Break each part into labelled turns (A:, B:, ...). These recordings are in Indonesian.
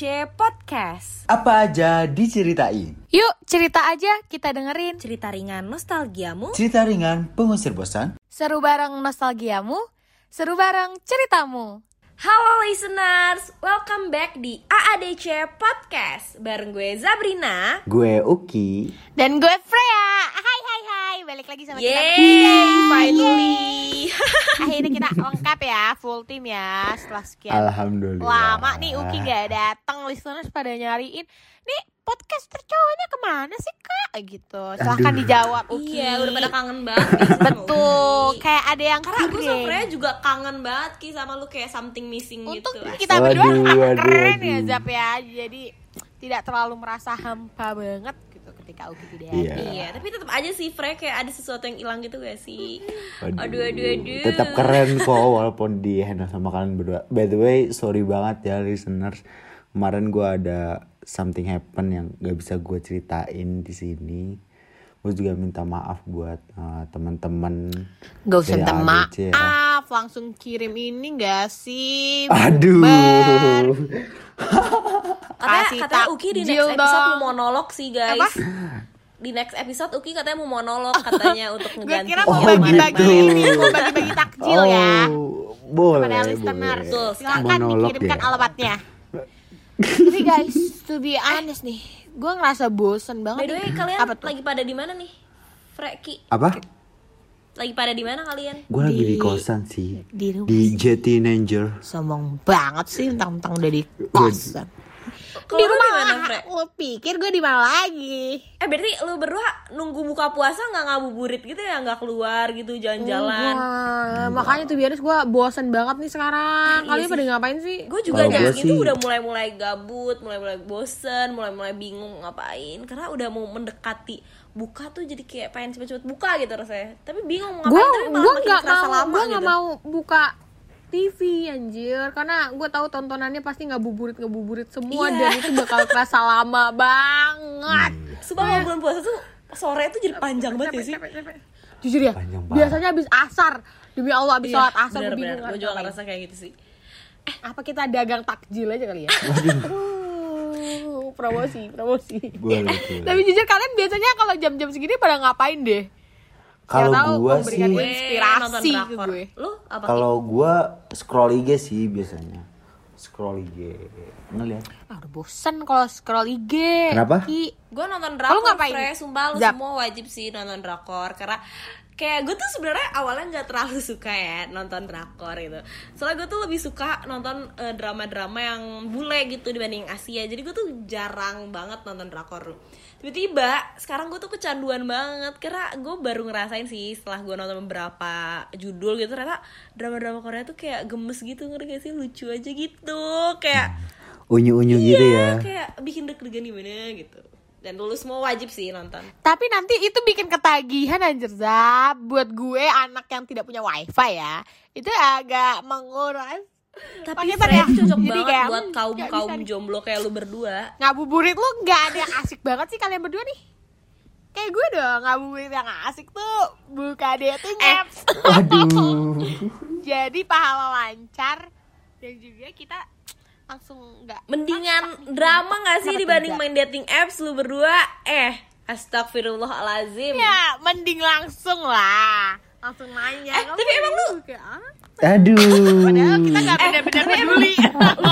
A: AADC Podcast.
B: Apa aja diceritain?
C: Yuk cerita aja kita dengerin
A: Cerita ringan nostalgiamu.
B: Cerita ringan pengusir bosan.
C: Seru bareng nostalgiamu Seru bareng ceritamu
A: Halo listeners, welcome back di AADC Podcast bareng gue Zabrina.
B: Gue Uki.
C: Dan gue Freya Hai hai hai Balik lagi sama kita
A: Yeay, finally.
C: Akhirnya kita lengkap ya Full team ya Setelah sekian
B: Alhamdulillah.
C: lama nih Uki gak datang Listeners pada nyariin Nih podcast tercowoknya ke mana sih kak Gitu Silahkan
B: Aduh.
C: dijawab Uki
A: Iya, udah pada kangen banget
C: Betul
A: Uki.
C: Kayak ada yang
A: Karena
C: kirim.
A: Freya juga kangen banget Ki sama lu kayak something missing
C: Untung
A: gitu.
C: kita berdua
B: Waduh, waduh,
C: keren ya
B: waduh.
C: Zap ya Jadi tidak terlalu merasa hampa banget gitu ketika Uki tidak
B: Iya.
C: ada
A: Iya, tapi tetap aja sih Freya kayak ada sesuatu yang hilang gitu gak sih?
B: Waduh.
A: Aduh, aduh, aduh.
B: Tetap keren kok walaupun di handle sama kalian berdua. By the way, sorry banget ya listeners. Kemarin gue ada something happen yang gak bisa gue ceritain di sini. Gue juga minta maaf buat uh, teman-teman.
C: Gak usah minta
B: ya.
C: maaf Langsung kirim ini gak sih
B: Aduh.
C: Ber.
A: Katanya,
C: tak
A: Uki di next episode
C: dong.
A: mau monolog sih guys.
C: Apa?
A: Di next episode Uki katanya mau monolog katanya untuk
C: Gue
A: ngeganti
C: kira
B: Oh,
C: mau bagi-bagi
B: gitu.
C: ini Mau bagi-bagi takjil ya
B: Oh, boleh,
C: Pada listeners
A: Betul,
C: Silahkan
B: Monolog
C: dikirimkan
B: ya.
C: alamatnya Tapi guys To be honest nih Gue ngerasa bosen
A: By
C: banget
A: the way,
C: nih.
A: kalian
C: Apa tuh?
A: lagi pada di mana nih? Freki,
B: Apa?
A: lagi pada di mana kalian?
B: Gue lagi di kosan sih.
C: Di
B: Di Jetty Nanger.
C: Sombong banget sih Mentang-mentang udah di kosan Di
A: lu
C: rumah
A: di mana,
C: lah
A: Fre?
C: Lo pikir gue di mana lagi
A: Eh berarti lu berdua nunggu buka puasa nggak ngabuburit gitu ya? Nggak keluar gitu jalan-jalan?
C: Makanya tuh biaris gue bosen banget nih sekarang.
A: Iya
C: Kalian pada ngapain sih?
A: Gue juga jam itu
B: sih-
A: udah mulai-mulai gabut, mulai-mulai bosen, mulai-mulai bingung ngapain Karena udah mau mendekati buka tuh jadi kayak pengen cepet-cepet buka gitu rasanya Tapi bingung mau
C: Gue
A: ngapain, tapi malah
C: gue
A: makin
C: nggak mau
A: lama
C: gue
A: gitu
C: nggak mau buka TV anjir karena gue tahu tontonannya pasti ngabuburit ngabuburit semua
A: Iya.
C: dan itu bakal kerasa lama banget.
A: Sumpah kalau bulan puasa tuh sore tuh jadi panjang banget ya sih
C: Jujur ya,
B: Panjang banget.
C: biasanya habis asar demi Allah habis sholat asar gue bingung
A: Gue Iya, juga ngerasa kayak gitu sih
C: Apa kita dagang takjil aja kali ya? Uh, promosi, promosi.
B: Boleh, boleh.
C: Tapi jujur kalian biasanya kalau jam-jam segini pada ngapain deh?
B: Kalau
C: memberikan
B: sih-
C: gue inspirasi ke gue.
A: Lu apa?
B: Kalau gue scroll IG sih biasanya. Scroll IG. Ngeliat.
C: Ah, udah bosan kalau scroll IG.
B: Kenapa?
C: Ki.
A: gue nonton
C: Kalau
A: drakor
C: ngapain?
A: Fre, sumpah lu
C: Zap.
A: semua wajib sih nonton drakor karena kayak gue tuh sebenarnya awalnya nggak terlalu suka ya nonton drakor gitu. Soalnya gue tuh lebih suka nonton eh, drama-drama yang bule gitu dibanding Asia. Jadi gue tuh jarang banget nonton drakor. Tiba-tiba sekarang gue tuh kecanduan banget. Karena gue baru ngerasain sih setelah gue nonton beberapa judul gitu ternyata drama-drama Korea tuh kayak gemes gitu ngerti gak sih? Lucu aja gitu kayak
B: Unyu-unyu gitu ya.
A: kayak bikin deg-degan gimana gitu dan lu semua wajib sih nonton.
C: Tapi nanti itu bikin ketagihan anjir Zap Buat gue anak yang tidak punya wifi ya Itu agak menguras.
A: Tapi Fred
C: ya.
A: cocok
C: Jadi
A: banget
C: kayak,
A: buat
C: hmm,
A: kaum
C: nggak
A: kaum
C: bisa
A: jomblo kayak lu berdua.
C: Ngabuburit lu gak ada yang asik banget sih kalian berdua nih. Kayak gue dong ngabuburit yang asik tuh. Buka dating
A: Eh.
C: apps
B: Waduh.
C: Jadi pahala lancar. Dan juga kita langsung gak
A: mendingan drama gak sih dibanding
C: tidak?
A: main dating apps lu berdua eh astagfirullahalazim
C: Ya mending langsung lah Langsung nanya
A: Eh,
C: "Kamu
A: tapi emang lu-
C: kayak apa?"
B: Aduh.
C: Padahal kita gak
A: Eh,
C: bener-bener peduli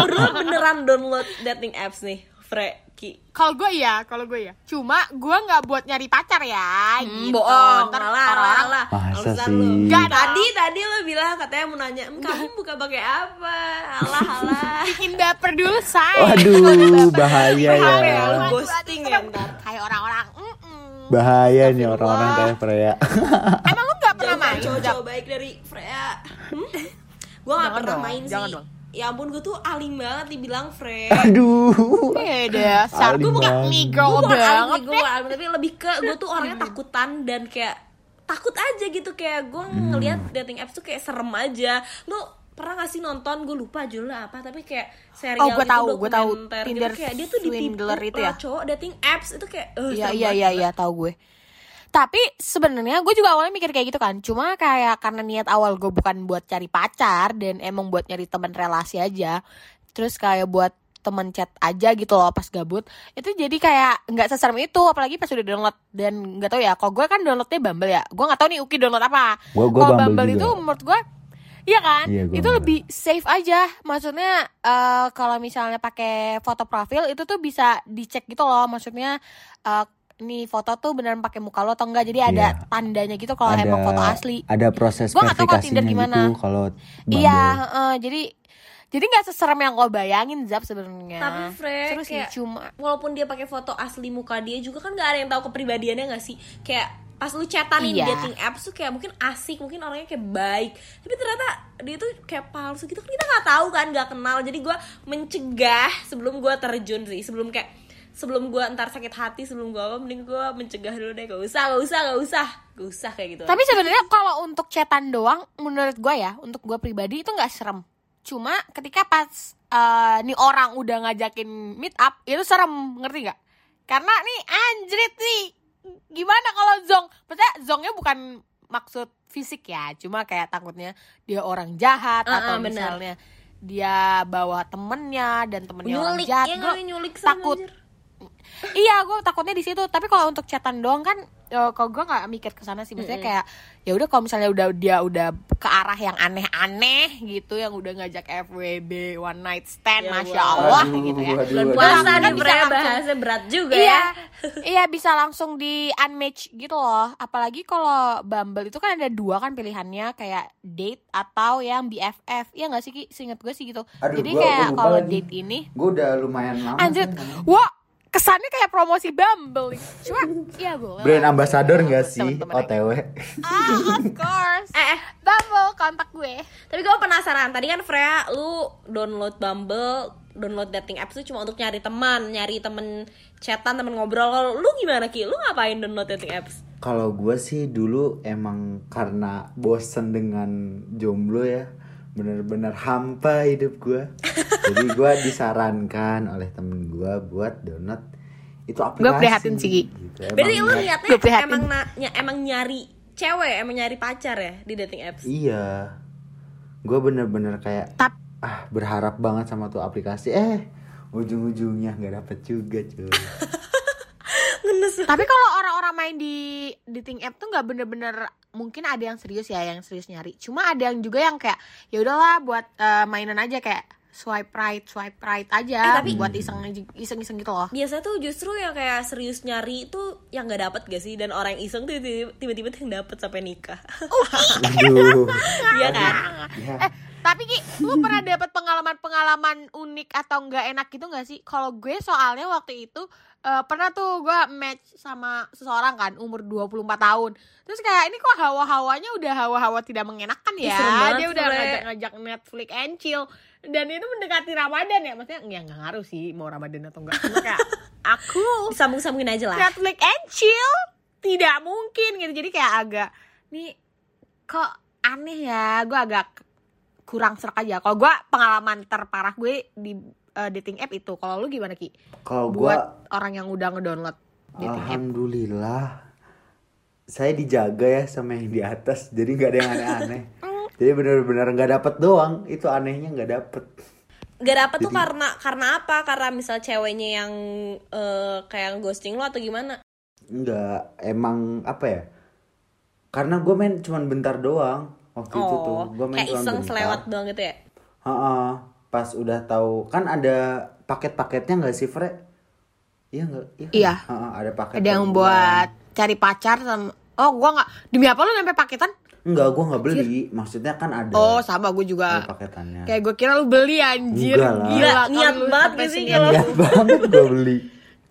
A: lu beneran download dating apps nih Freki
C: Kalau gue ya, kalau gue ya. Cuma gue nggak buat nyari pacar ya.
A: Hmm,
C: gitu.
A: bohong,
C: Ntar
A: alah,
C: orang-orang
A: alah,
B: Masa sih?
C: Nggak.
A: Tadi, tadi lu bilang katanya mau nanya, "Em, kamu buka pakai apa? Alah, alah.
C: bikin baper dulu say.
B: Waduh, bahaya
A: Bahaya,
B: ya.
A: lu ghosting ya ntar.
C: Kayak orang-orang.
B: Bahaya nih orang-orang kayak Freya.
C: Emang lu nggak pernah main?
A: cowok-cowok baik dari Freya. Hmm? Gue gak
C: Jangan
A: pernah
C: dong,
A: main
C: jangan
A: sih.
C: dong.
A: Ya ampun gue tuh aling banget dibilang Freya.
B: Aduh.
C: Beda. Sar, gue
B: Alim
C: bukan nih
A: gue bukan
C: banget
A: aling gue bukan aling, tapi lebih ke gue tuh orangnya takutan dan kayak takut aja gitu kayak gue
C: Hmm.
A: ngelihat dating apps tuh kayak serem aja. Lu pernah gak sih nonton gue lupa judulnya apa tapi kayak serial
C: Oh, gua
A: gitu
C: tahu, gua tahu.
A: gitu.
C: Tinder
A: kayak dia tuh ditipu
C: itu ya?
A: cowok dating apps itu kayak eh,
C: Iya iya iya iya tahu gue. Tapi sebenarnya gue juga awalnya mikir kayak gitu kan. Cuma kayak karena niat awal gue bukan buat cari pacar dan emang buat nyari teman relasi aja. terus kayak buat temen chat aja gitu loh pas gabut itu jadi kayak nggak seserem itu apalagi pas udah download dan nggak tahu ya kalau gue kan downloadnya Bumble ya gue nggak tahu nih Uki download apa kalau
B: Bumble
C: Bumble,
B: juga.
C: itu menurut gue Iya kan,
B: Iya,
C: itu
B: Bumble.
C: lebih safe aja. Maksudnya eh, kalau misalnya pakai foto profil itu tuh bisa dicek gitu loh. Maksudnya eh nih foto tuh beneran pakai muka lo atau enggak. Jadi ada
B: Iya.
C: tandanya gitu kalau emang foto asli.
B: ada proses
C: Gua nggak tahu Tinder gimana.
B: gitu kalau.
C: Iya, heeh, jadi jadi nggak seserem yang lo bayangin Zap sebenarnya.
A: Tapi Fre,
C: Terus
A: kayak
C: cuma
A: walaupun dia pakai foto asli muka dia juga kan nggak ada yang tahu kepribadiannya nggak sih kayak pas lu chatan di
C: Iya.
A: dating apps tuh kayak mungkin asik mungkin orangnya kayak baik tapi ternyata dia tuh kayak palsu gitu kan kita nggak tahu kan nggak kenal jadi gua mencegah sebelum gua terjun sih sebelum kayak sebelum gua ntar sakit hati sebelum gua apa mending gua mencegah dulu deh gak usah gak usah gak usah gak usah kayak gitu
C: Tapi sebenarnya kalau untuk chatan doang, menurut gue ya, untuk gue pribadi itu nggak serem. Cuma ketika pas eh, nih orang udah ngajakin meet up, itu serem, ngerti nggak? Karena nih anjrit nih, gimana kalau zong? Maksudnya zongnya bukan maksud fisik ya, cuma kayak takutnya dia orang jahat
A: Ah,
C: atau
A: ah, bener.
C: misalnya dia bawa temennya dan temennya orang
A: nyulik
C: jahat.
A: ya
C: Gua
A: nggak nyulik
C: takut
A: anjir.
C: Iya gue takutnya di situ. Tapi kalau untuk chatan doang kan eh, kalau gue nggak mikir ke sana sih. Maksudnya kayak ya udah kalau misalnya udah dia udah ke arah yang aneh-aneh gitu yang udah ngajak FWB one night stand
A: Ya,
C: masya. Allah
B: Aduh,
C: gitu ya.
B: aduh,
A: bulan
B: aduh.
A: puasa
C: Kan bisa langsung.
A: bahasnya berat juga
C: iya
A: ya.
C: iya bisa langsung di unmatch gitu loh. Apalagi kalau Bumble itu kan ada dua kan pilihannya kayak date atau yang BFF iya nggak sih Ki? Seingat gue sih gitu.
B: Aduh,
C: jadi
B: gua-
C: kayak kalau date ini
B: gue udah lumayan lama
C: anjir
B: namanya.
C: wah kesannya kayak promosi Bumble cuma iya boleh
B: brand ambassador nggak sih. OTW
C: Ah, of course.
A: eh, eh
C: Bumble kontak gue.
A: Tapi gue penasaran, tadi kan Freya lu download Bumble, download dating apps itu cuma untuk nyari teman, nyari temen chatan, temen ngobrol. Kalau lu gimana Ki? Lu ngapain download dating apps?
B: Kalau gue sih dulu emang karena bosen dengan jomblo ya Bener-bener hampa hidup gue Jadi gue disarankan oleh temen gue buat download itu aplikasi
C: prihatin sih,
B: gitu.
A: Berarti lu niatnya
C: Gue prihatin.
A: emang na- ny- emang nyari cewek, emang nyari pacar ya di dating apps?
B: Iya Gue bener-bener kayak
C: Tap.
B: ah berharap banget sama tuh aplikasi Eh ujung-ujungnya nggak dapet juga cuy
C: Tapi kalau orang-orang main di dating app tuh nggak bener-bener mungkin ada yang serius ya, yang serius nyari. Cuma ada yang juga yang kayak ya udahlah buat eh, mainan aja kayak swipe right, swipe right aja
A: Eh, tapi-
C: buat iseng iseng-iseng gitu loh.
A: Biasanya tuh justru yang kayak serius nyari itu yang nggak dapet gak sih? Dan orang yang iseng tuh tiba- tiba-tiba yang dapet sampai nikah.
B: Aduh
A: Iya kan?
B: ya.
C: Eh, tapi Ki, lu pernah dapet pengalaman-pengalaman unik atau nggak enak gitu nggak sih? Kalau gue soalnya waktu itu eh, pernah tuh gue match sama seseorang kan umur 24 tahun. Terus kayak ini kok hawa-hawanya udah hawa-hawa tidak mengenakan ya.
A: banget,
C: Dia udah ngajak-ngajak Netflix and chill. Dan itu mendekati Ramadan ya. Maksudnya ya nggak ngaruh sih mau Ramadan atau enggak. Cuma kayak aku
A: Disambung-sambungin aja lah.
C: Netflix and chill tidak mungkin gitu jadi kayak agak nih kok aneh ya gue agak kurang serak aja. Kalau gue pengalaman terparah gue di eh, dating app itu kalau lu gimana ki?
B: Kalau gue
C: buat orang yang udah ngedownload dating app.
B: Alhamdulillah. Saya dijaga ya sama yang di atas jadi nggak ada yang aneh-aneh. Jadi benar-benar nggak dapet doang itu anehnya nggak dapet.
A: Gak dapet tuh
B: Jadi-
A: karena karena apa? Karena misal ceweknya yang eh, kayak ghosting lo atau gimana?
B: nggak emang apa ya? Karena gue main cuman bentar doang waktu itu tuh
A: Oh,
B: gue main
A: kayak iseng
B: bentar
A: selewat doang gitu ya?
B: Ha-ha, pas udah tahu kan ada paket-paketnya nggak sih Fre iya nggak kan?
C: Iya.
B: Ha-ha, ada paket
C: ada yang buat cari pacar sama oh gue nggak demi apa lu sampai paketan
B: Enggak, gue nggak beli. Maksudnya kan ada.
C: oh sama gue juga
B: paketannya.
C: kayak gue kira lu beli anjir
B: Enggak lah.
A: Gila, niat banget gak sih kalau-
B: Niat banget gue beli.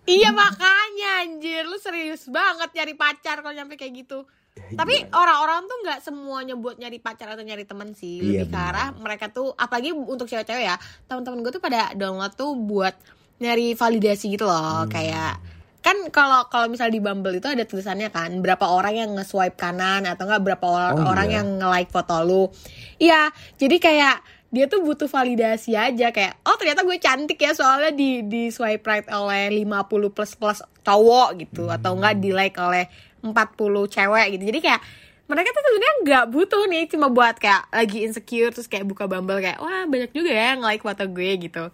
C: Iya makanya anjir lu serius banget nyari pacar kalau nyampe kayak gitu. Tapi orang-orang tuh nggak semuanya buat nyari pacar atau nyari temen sih.
B: Iya,
C: Lebih ke arah mereka tuh apalagi untuk cewek-cewek ya. Teman-teman gue tuh pada download tuh buat nyari validasi gitu loh.
B: Hmm.
C: Kayak kan kalau kalau misal di Bumble itu ada tulisannya kan berapa orang yang nge-swipe kanan atau enggak berapa or-
B: Oh,
C: orang
B: iya.
C: yang nge-like foto lu. Iya, jadi kayak dia tuh butuh validasi aja kayak oh ternyata gue cantik ya soalnya di di swipe right oleh 50 plus plus cowok gitu atau enggak di like oleh 40 cewek gitu. Jadi kayak mereka tuh sebenarnya nggak butuh nih cuma buat kayak lagi insecure terus kayak buka Bumble kayak wah banyak juga ya yang like foto gue gitu.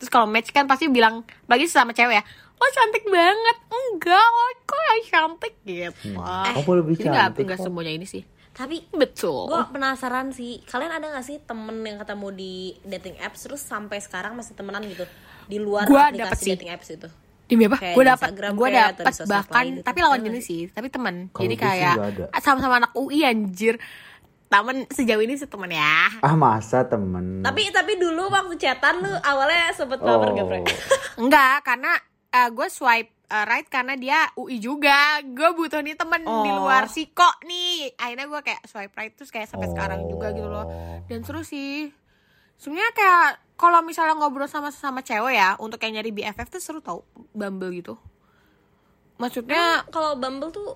C: Terus kalau match kan pasti bilang bagi sama cewek ya lo cantik banget. Enggak lo kok yang cantik? Gitu.
B: Apa lebih
C: Jadi nggak
B: cantik
C: nggak
B: kok?
C: semuanya ini sih.
A: Tapi
C: betul.
A: gue penasaran sih, kalian ada gak sih temen yang ketemu di dating apps terus sampai sekarang masih temenan gitu? Di luar
C: Gua dapet
A: aplikasi
C: sih.
A: dating apps itu?
C: Demi apa? Gue
A: di
C: dapat, gue dapat
A: di
C: bahkan,
A: gitu.
C: tapi lawan jenis sih, tapi teman. Jadi kayak sama-sama anak UI anjir. Temen sejauh ini sih temen ya.
B: Ah masa temen?
A: Tapi tapi dulu waktu chatan lu awalnya sempet
B: oh.
A: baper gak, Bre?
C: Enggak, karena eh, gue swipe eh, right karena dia UI juga. Gue butuh nih temen di
A: Oh.
C: luar Siko nih. Akhirnya gue kayak swipe right terus kayak sampai sekarang juga gitu loh.
B: Oh.
C: Dan seru sih. Sebenarnya kayak kalau misalnya ngobrol sama sama cewek ya untuk yang nyari BFF tuh seru tau Bumble gitu. Maksudnya
A: kalau Bumble tuh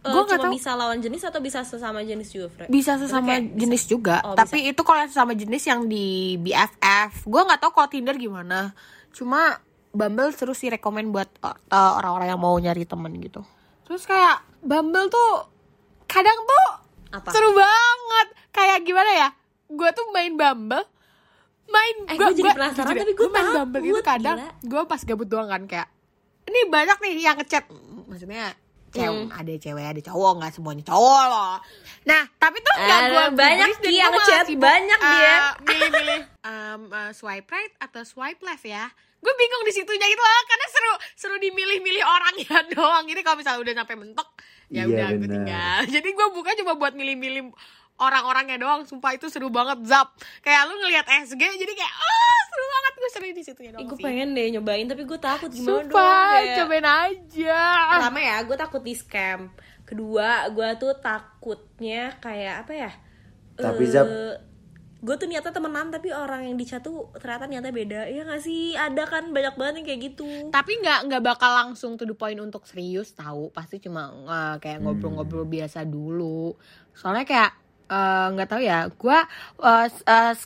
A: eh,
C: Gua nggak tahu.
A: bisa lawan jenis atau bisa sesama jenis juga, Fre?
C: bisa sesama
A: kayak bisa-
C: jenis juga
A: Oh,
C: tapi itu kalau yang sesama jenis yang di BFF gue nggak tahu kalau Tinder gimana cuma Bumble seru sih rekomend buat uh, orang-orang yang mau nyari temen gitu terus kayak Bumble tuh kadang tuh
A: Apa?
C: seru banget kayak gimana ya gue tuh main Bumble. Main
A: Eh, gua jadi penasaran, tapi gua
C: main Bumble itu kadang gue pas gabut doang kan kayak ini banyak nih yang ngechat. Maksudnya cewek
A: Hmm.
C: ada cewek ada cowok nggak semuanya cowok loh. Nah tapi tuh nggak gue
A: banyak Ki yang ngechat, banyak dia.
C: milih-milih um, uh, swipe right atau swipe left ya? Gue bingung di situnya gitu loh karena seru seru dimilih-milih orang ya doang. Jadi kalau misalnya udah sampai mentok ya
B: Iya,
C: udah gue tinggal. Jadi gue buka cuma buat milih-milih orang-orangnya doang. Sumpah itu seru banget. Zap. Kayak lu ngelihat SG jadi kayak oh seru banget. Gue seru di situnya doang
A: Ih, gue pengen deh nyobain tapi gue takut gimana dong
C: sumpah
A: kayak-
C: cobain aja.
A: Pertama ya gue takut di scam. Kedua gue tuh takutnya kayak apa ya
B: Tapi, Zap-
A: gue tuh niatnya temenan tapi orang yang di chat tuh ternyata niatnya beda. Ya gak sih? Ada kan banyak banget yang kayak gitu.
C: Tapi nggak nggak bakal langsung to the point untuk serius tahu. Pasti cuma eh, kayak
B: Hmm.
C: ngobrol-ngobrol biasa dulu. Soalnya kayak eh, nggak tahu ya. Gue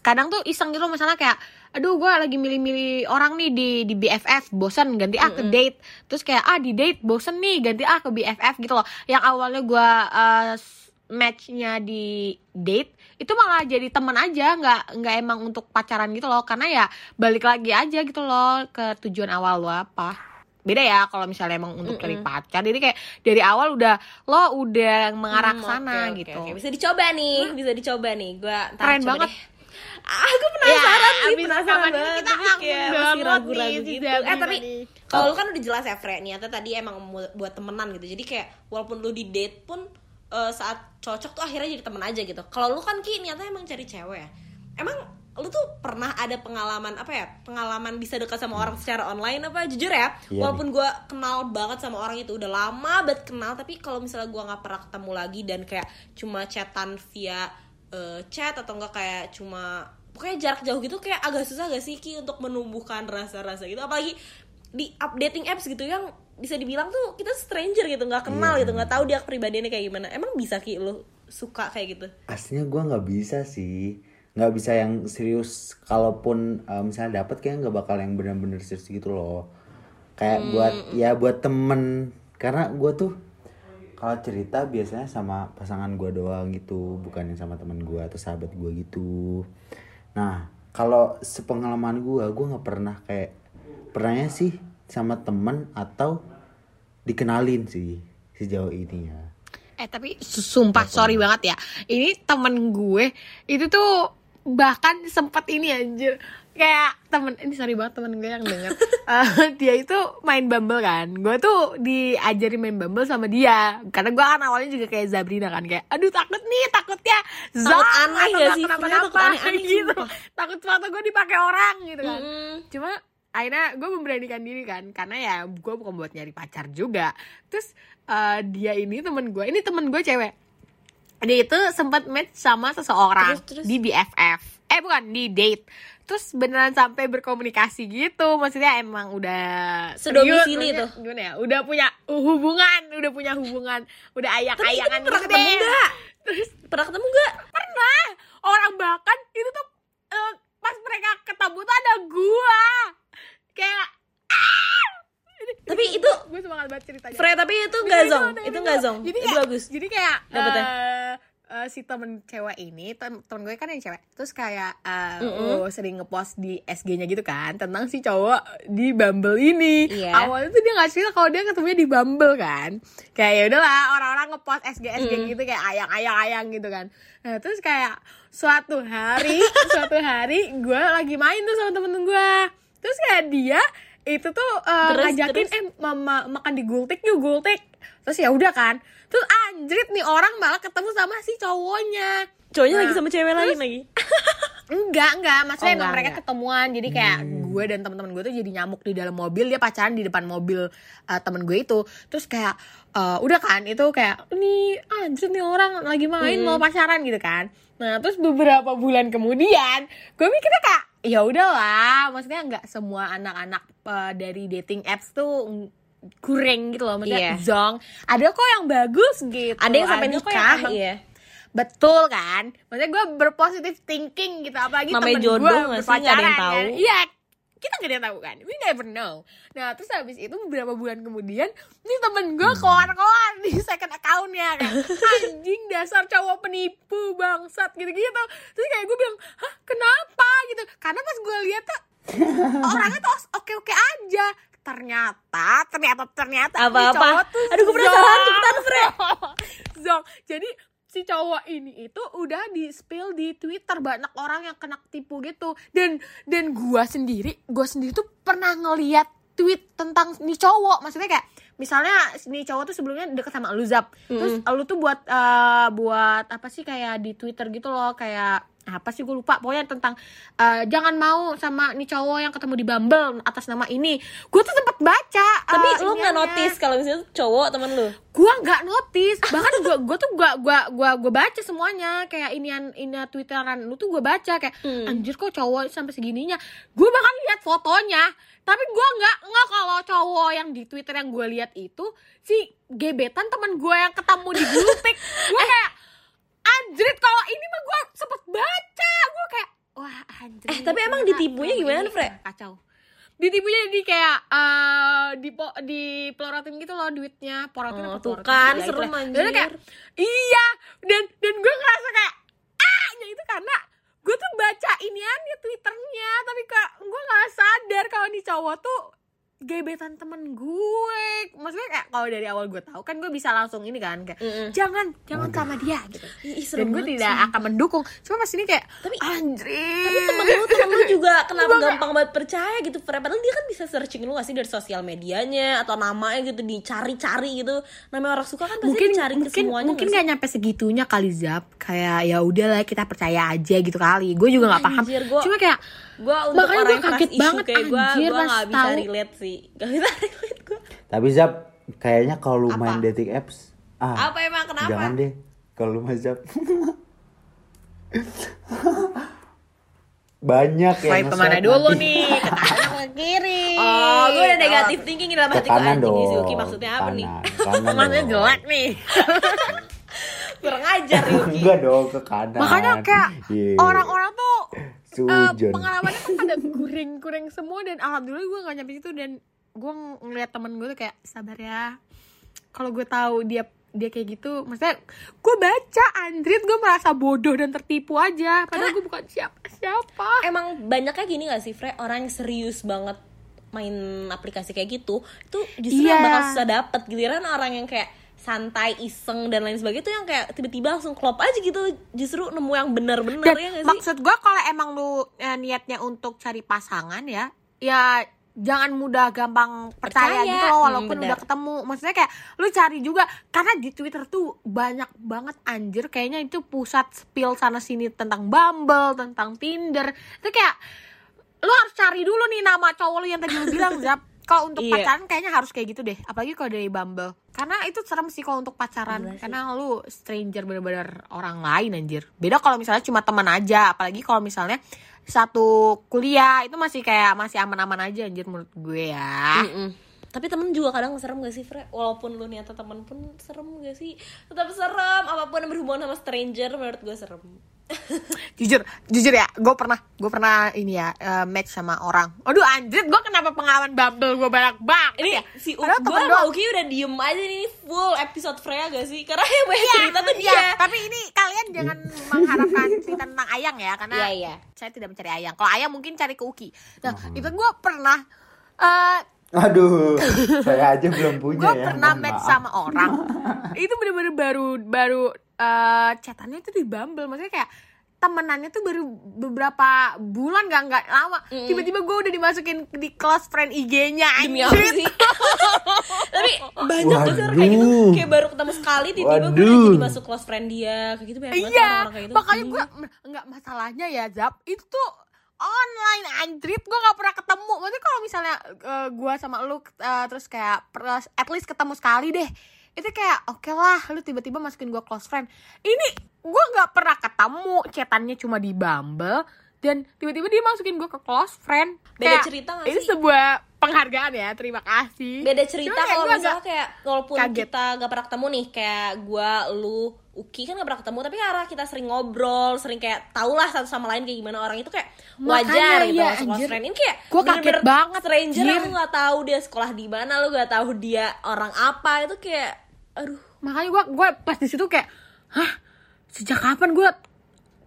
C: kadang tuh iseng gitu misalnya kayak aduh gue lagi milih-milih orang nih di di BFF bosan ganti ah ke date. Terus kayak ah di date bosan nih ganti ah ke BFF gitu loh. Yang awalnya gue matchnya di date itu malah jadi teman aja nggak nggak emang untuk pacaran gitu loh. Karena ya balik lagi aja gitu loh ke tujuan awal lo apa beda ya kalau misalnya emang untuk cari pacar. Jadi kayak dari awal udah lo udah mengarah
A: Hmm,
C: sana
A: oke,
C: gitu.
A: oke. bisa dicoba nih bisa dicoba nih. Gue
C: Keren banget.
A: ah gue penasaran
C: Ya,
A: sih penasaran banget.
C: kita
A: kayak masih ragu-ragu gitu. eh tapi kalau lu kan udah jelas ya Fre. Niatnya tadi emang buat temenan gitu. Jadi kayak walaupun lu di date pun eh, saat cocok tuh akhirnya jadi temen aja gitu. Kalau lu kan ki niatnya emang cari cewek ya? Emang lu tuh pernah ada pengalaman apa ya pengalaman bisa dekat sama orang secara online apa? Jujur ya
B: Iya
A: walaupun gue kenal banget sama orang itu udah lama banget kenal tapi kalau misalnya gue nggak pernah ketemu lagi dan kayak cuma chatan via eh, chat atau enggak kayak cuma pokoknya jarak jauh gitu kayak agak susah gak sih Ki untuk menumbuhkan rasa-rasa gitu? Apalagi di updating apps gitu yang bisa dibilang tuh kita stranger gitu nggak kenal
B: Iya.
A: gitu nggak tahu dia kepribadiannya kayak gimana. Emang bisa Ki lu suka kayak gitu?
B: Aslinya gue nggak bisa sih nggak bisa yang serius kalaupun uh, misalnya dapat kayak nggak bakal yang benar-benar serius gitu loh. Kayak buat ya buat temen. Karena gue tuh kalau cerita biasanya sama pasangan gue doang gitu bukan yang sama teman gue atau sahabat gue gitu. Nah kalau sepengalaman gue gue nggak pernah kayak pernahnya sih sama temen atau dikenalin sih sejauh ini ya
C: Eh tapi su- sumpah sorry banget ya. Ini temen gue itu tuh bahkan sempet ini anjir. Kayak temen ini sorry banget temen gue yang denger. Eh, dia itu main Bumble kan. Gue tuh diajari main Bumble sama dia. Karena gue kan awalnya juga kayak Zabrina kan. Kayak aduh takut nih takutnya
A: Takut
C: Zam
A: aneh
C: nggak
A: sih?
C: kenapa
A: Sebenarnya takut aneh-aneh,
C: gitu.
A: sumpah.
C: takut sepatu gue dipakai orang gitu kan.
A: Mm.
C: cuma akhirnya gue memberanikan diri kan. Karena ya gue bukan buat nyari pacar juga. Terus eh, dia ini temen gue ini temen gue cewek dia itu sempat match sama seseorang
A: Terus, terus?
C: di BFF eh bukan di date. Terus beneran sampai berkomunikasi gitu. Maksudnya emang udah
A: Sedomisili tuh.
C: gimana ya? Udah punya hubungan udah punya hubungan udah ayak
A: tapi,
C: ayangan
A: tapi pernah
C: gitu
A: ketemu nggak?
C: Terus
A: pernah ketemu nggak?
C: Pernah. Orang bahkan itu tuh eh, pas mereka ketemu tuh ada gua. Kayak
A: tapi itu
C: gue semangat banget ceritanya.
A: Fre tapi itu nggak
C: itu,
A: zong? itu nggak zong?
C: Jadi
A: itu
C: kayak,
A: bagus.
C: jadi kayak
A: Dapetnya?
C: Eh, si temen cewek ini tem temen gue kan yang cewek. Terus kayak eh, oh, sering ngepost di SG-nya gitu kan tentang si cowok di Bumble ini.
A: Iya.
C: awalnya tuh dia nggak cerita kalau dia ketemunya di Bumble kan. Kayak ya udahlah orang-orang ngepost SG SG gitu kayak ayang ayang ayang gitu kan. Nah terus kayak suatu hari suatu hari gue lagi main tuh sama temen gue. Terus kayak dia itu tuh eh,
A: Terus,
C: ngajakin
A: terus?
C: eh mama makan di gultik yuk gultik terus ya udah kan. Terus anjrit nih orang malah ketemu sama si cowoknya.
A: Cowoknya
C: Nah,
A: lagi sama cewek lain lagi?
C: Enggak enggak. Maksudnya
A: Oh,
C: emang
A: enggak,
C: mereka
A: enggak.
C: ketemuan. Jadi kayak gue dan teman-teman gue tuh jadi nyamuk di dalam mobil. Dia pacaran di depan mobil uh, temen gue itu. Terus kayak uh, udah kan itu kayak nih anjir nih orang lagi main mau pacaran gitu kan. Nah terus beberapa bulan kemudian gue mikirnya kayak ya udahlah. Maksudnya nggak semua anak-anak uh, dari dating apps tuh kurang gitu loh maksudnya
A: Iya.
C: zong. Ada kok yang bagus gitu.
A: Ada yang sampai
C: yang
A: nikah
C: emang-
A: iya.
C: Betul kan? Maksudnya gue berpositif thinking gitu Apalagi temen
A: jodoh
C: gue
A: sih? Nggak ada yang
C: berpacaran
A: tahu.
C: kan? Iya kita gak ada yang tahu kan? We never know. Nah terus habis itu beberapa bulan kemudian Ini temen gue keluar-keluar di second accountnya kan. Anjing dasar cowok penipu bangsat gitu-gitu. Terus kayak gue bilang Hah kenapa? gitu. Karena pas gue lihat tuh Orangnya tuh oke-oke aja ternyata ternyata ternyata si
A: Apa-apa?
C: cowok tuh
A: Aduh, gue penasaran, cepetan, Fre.
C: Zong. Jadi si cowok ini itu udah di spill di Twitter banyak orang yang kena tipu gitu dan dan gua sendiri gua sendiri tuh pernah ngeliat tweet tentang nih cowok maksudnya kayak misalnya nih cowok tuh sebelumnya deket sama lu Zap terus lu tuh buat eh, buat apa sih kayak di Twitter gitu loh kayak apa sih? Gue lupa. Pokoknya tentang eh, jangan mau sama nih cowok yang ketemu di Bumble atas nama ini. Gue tuh sempet baca
A: tapi
C: eh,
A: lu nggak notice kalau misalnya cowok temen lu?
C: Gua nggak notice. Bahkan gua gua tuh gua gua gua gua baca semuanya. Kayak inian ini twitteran lu tuh gua baca. Kayak
A: Hmm.
C: anjir kok cowok sampai segininya. Gua bahkan lihat fotonya. Tapi gua nggak nggak kalau cowok yang di twitter yang gua lihat itu si gebetan teman gua yang ketemu di gultik gua kayak anjrit kalau ini mah gua sempet baca gua kayak wah anjrit
A: Eh, tapi emang ditipunya gimana,
C: ini
A: Fre?
C: kacau ditipunya jadi kayak eh di di pelorotin gitu loh duitnya porotin
A: Oh, tuh kan?
C: Ya,
A: serem,
C: itulah.
A: anjir.
C: Jadi kayak iya dan dan gue ngerasa kayak ah ya itu karena gue tuh baca iniannya twitternya tapi kak gue nggak sadar kalau nih cowok tuh gebetan temen gue. Maksudnya kayak kalau dari awal gue tahu kan gue bisa langsung ini kan kayak
A: Mm-mm.
C: jangan jangan sama dia gitu.
A: Ih,
C: dan gue tidak
A: sih.
C: akan mendukung. Cuma pas ini kayak
A: Tapi-
C: anjir.
A: tapi temen lu temen lu juga kenapa
C: Gua
A: gampang banget percaya gitu padahal dia kan bisa searching lu gak sih dari sosial medianya atau namanya gitu dicari-cari gitu. Namanya orang suka kan pasti
C: mungkin
A: dicari ke
C: mungkin
A: semuanya
C: mungkin
A: nggak
C: nggak nyampe segitunya kali Zap. Kayak ya udahlah kita percaya aja gitu kali. Gue juga nggak paham.
A: gua-
C: cuma kayak
A: gue untuk
C: Makanya
A: orang
C: gua
A: yang keras
C: kaget banget,
A: kayak gue gue nggak bisa relate sih gak bisa relate gue
B: Tapi Zap, kayaknya kalau lu
A: Apa?
B: main dating apps, ah,
A: apa emang kenapa
B: jangan deh. Kalau lu main Zap. Banyak ya.
C: swipe ke mana dulu nih ke kanan ke kiri
A: oh gue udah negatif thinking dalam hati gue
B: kanan
A: anjing
B: dong.
A: Yuki maksudnya apa nih
B: Kanan, kanan
C: Maksudnya
B: dong.
C: jelek nih
A: kurang ajar Yuki
B: Enggak dong ke kanan.
C: makanya kayak
B: Iya.
C: orang-orang tuh
B: Sujon.
C: pengalamannya kan pada kuring-kuring semua dan alhamdulillah gue gak nyampe situ dan gue ngeliat temen gue tuh kayak sabar ya. Kalau gue tahu dia dia kayak gitu maksudnya gue baca Andrit gue merasa bodoh dan tertipu aja. Padahal gue bukan siapa siapa
A: emang banyaknya gini gak sih Fre? Orang yang serius banget main aplikasi kayak gitu itu justru yang bakal susah dapet giliran orang yang kayak santai iseng dan lain sebagainya itu yang kayak tiba-tiba langsung klop aja gitu. Justru nemu yang bener-bener
C: dan
A: ya gak sih?
C: maksud gue kalau emang lu eh, niatnya untuk cari pasangan ya ya jangan mudah gampang percaya,
A: Percaya.
C: gitu loh
A: Hmm,
C: walaupun
A: benar.
C: udah ketemu. Maksudnya kayak lu cari juga karena di Twitter tuh banyak banget anjir kayaknya itu pusat spill sana sini tentang Bumble tentang Tinder. Itu kayak lu harus cari dulu nih nama cowok lu yang tadi lu bilang Zap kalau untuk
A: Iya.
C: pacaran kayaknya harus kayak gitu deh. Apalagi kalau dari Bumble. Karena itu serem sih kalau untuk pacaran.
A: Sih.
C: karena lu stranger bener-bener orang lain anjir. Beda kalau misalnya cuma teman aja. Apalagi kalau misalnya satu kuliah itu masih kayak masih aman-aman aja anjir menurut gue ya.
A: Mm-mm. tapi temen juga kadang serem gak sih Fre? Walaupun lu niatnya temen pun serem gak sih? Tetap serem apa pun yang berhubungan sama stranger menurut gue serem
C: jujur jujur ya gue pernah gue pernah ini ya eh, match sama orang aduh anjir gue kenapa pengalaman bumble gue banyak banget
A: Ini
C: ya
A: si U, gue sama. Uki udah diem aja nih ini full episode Freya gak sih? Karena yang banyak
C: Iya,
A: cerita tuh
C: iya.
A: dia.
C: tapi ini kalian jangan mengharapkan cerita tentang ayang ya karena
A: Iya iya.
C: saya tidak mencari ayang kalau ayang mungkin cari ke Uki nah itu gue pernah eh
B: Aduh, saya aja belum punya
C: gue
B: ya.
C: pernah
B: mohon
C: match sama orang itu bener-bener baru baru eh chatannya itu di Bumble maksudnya kayak temenannya tuh baru beberapa bulan gak nggak lama tiba-tiba gue udah dimasukin di close friend IG-nya
A: Demi apa
C: anjir.
A: sih? Tapi banyak tuh orang kayak gitu.
B: Waduh.
A: Kayak baru ketemu sekali tiba-tiba gue udah
B: Waduh.
A: jadi masuk close friend dia. Kayak gitu banyak banget
C: iya
A: orang-orang kayak gitu.
C: makanya
A: Hmm.
C: gue nggak masalahnya ya Zap itu tuh online anjrit gue nggak pernah ketemu maksudnya kalau misalnya gue sama lu eh, terus kayak at least ketemu sekali deh itu kayak oke lah lu tiba-tiba masukin gue close friend ini gue nggak pernah ketemu chatannya cuma di Bumble dan tiba-tiba dia masukin gue ke close friend
A: Beda
C: Kayak,
A: cerita nggak
C: ini
A: sih?
C: sebuah penghargaan ya terima kasih
A: beda cerita kalau misalnya kayak walaupun
C: kaget.
A: kita gak pernah ketemu nih kayak gua lu Uki kan gak pernah ketemu tapi karena kita sering ngobrol sering kayak tau lah satu sama lain kayak gimana orang itu kayak
C: Makanya,
A: wajar gitu
C: iya,
A: masuk close friend ini kayak
C: Gua kaget
A: bener-bener
C: banget,
A: stranger
C: anjir.
A: lu gak tahu dia sekolah di mana lu gak tahu dia orang apa itu kayak aduh
C: makanya gue gue pas di situ kayak hah? Sejak kapan gue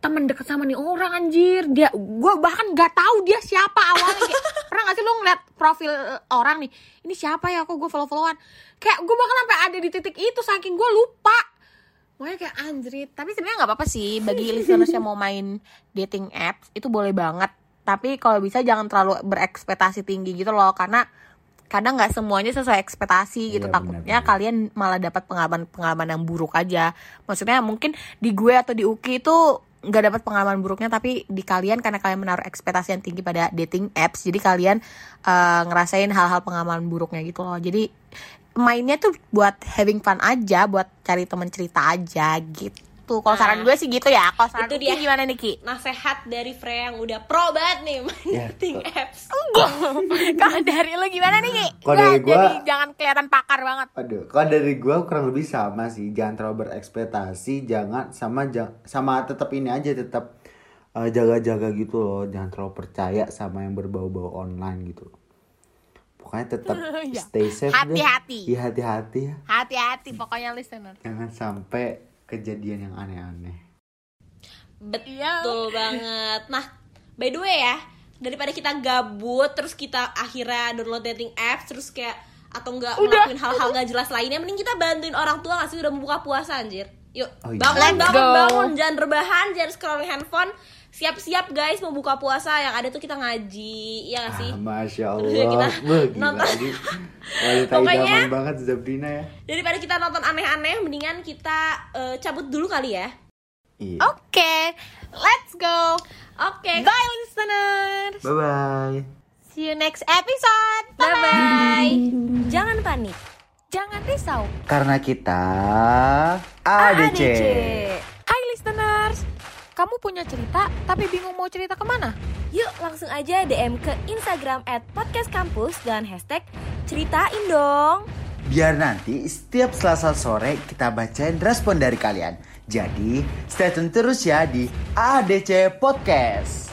C: temen deket sama nih orang anjir? Dia gue bahkan nggak tahu dia siapa awalnya kayak pernah gak sih lu ngeliat profil eh, orang nih? Ini siapa ya? Kok gue follow followan kayak gue bahkan sampai ada di titik itu saking gue lupa. Makanya kayak anjrit Tapi sebenarnya nggak apa-apa sih. Bagi listeners yang mau main dating apps Itu boleh banget. Tapi kalau bisa jangan terlalu berekspektasi tinggi gitu loh Karena kadang nggak semuanya sesuai ekspektasi gitu.
B: Iya,
C: takutnya
B: benar-benar.
C: kalian malah dapat pengalaman pengalaman yang buruk aja. Maksudnya mungkin di gue atau di Uki itu nggak dapat pengalaman buruknya tapi di kalian karena kalian menaruh ekspektasi yang tinggi pada dating apps jadi kalian eh, ngerasain hal-hal pengalaman buruknya gitu loh. Jadi mainnya tuh buat having fun aja buat cari temen cerita aja gitu kalau saran
A: Nah,
C: gue sih gitu ya kalau saran
A: itu dia.
C: gimana nih Ki?
A: nasehat dari Freya yang udah pro banget nih main
B: Ya.
A: dating apps
C: kalau dari lu gimana nih Ki?
B: Kalau dari gua-
C: jadi jangan kelihatan pakar banget
B: Aduh, kalau dari gua kurang lebih sama sih. Jangan terlalu berekspektasi, jangan sama jang- sama tetap ini aja tetap eh, jaga-jaga gitu loh. Jangan terlalu percaya sama yang berbau-bau online gitu. Pokoknya tetap
C: Iya.
B: stay safe deh.
C: Hati-hati.
B: Iya, hati-hati ya.
C: hati-hati pokoknya listener
B: Jangan sampai kejadian yang aneh-aneh.
A: Betul
C: Iya.
A: banget. Nah, by the way ya, daripada kita gabut terus kita akhirnya download dating apps terus kayak atau enggak ngelakuin hal-hal gak jelas lainnya, mending kita bantuin orang tua gak sih udah membuka puasa anjir. Yuk,
B: Oh, iya.
A: bangun, bangun, bangun, jangan rebahan, jangan scrolling handphone. Siap-siap guys mau buka puasa yang ada tuh kita ngaji, ya gak sih?
B: Ah, Masya
A: Terus
B: Allah.
A: kita
B: Wah,
A: nonton.
B: Wanita
A: Pokoknya-
B: banget Zabrina ya.
A: Daripada kita nonton aneh-aneh, mendingan kita eh, cabut dulu kali ya.
B: Iya.
C: Oke, let's go.
A: Oke,
C: Bye listeners.
B: Bye bye.
C: See you next episode.
A: bye bye. Jangan panik.
C: Jangan risau.
B: Karena kita ADC.
C: Listeners. Kamu punya cerita tapi bingung mau cerita ke mana?
A: Yuk langsung aja DM ke Instagram at Podcast Kampus dengan hashtag ceritain dong.
B: Biar nanti setiap selasa sore kita bacain respon dari kalian. Jadi stay tune terus ya di ADC Podcast.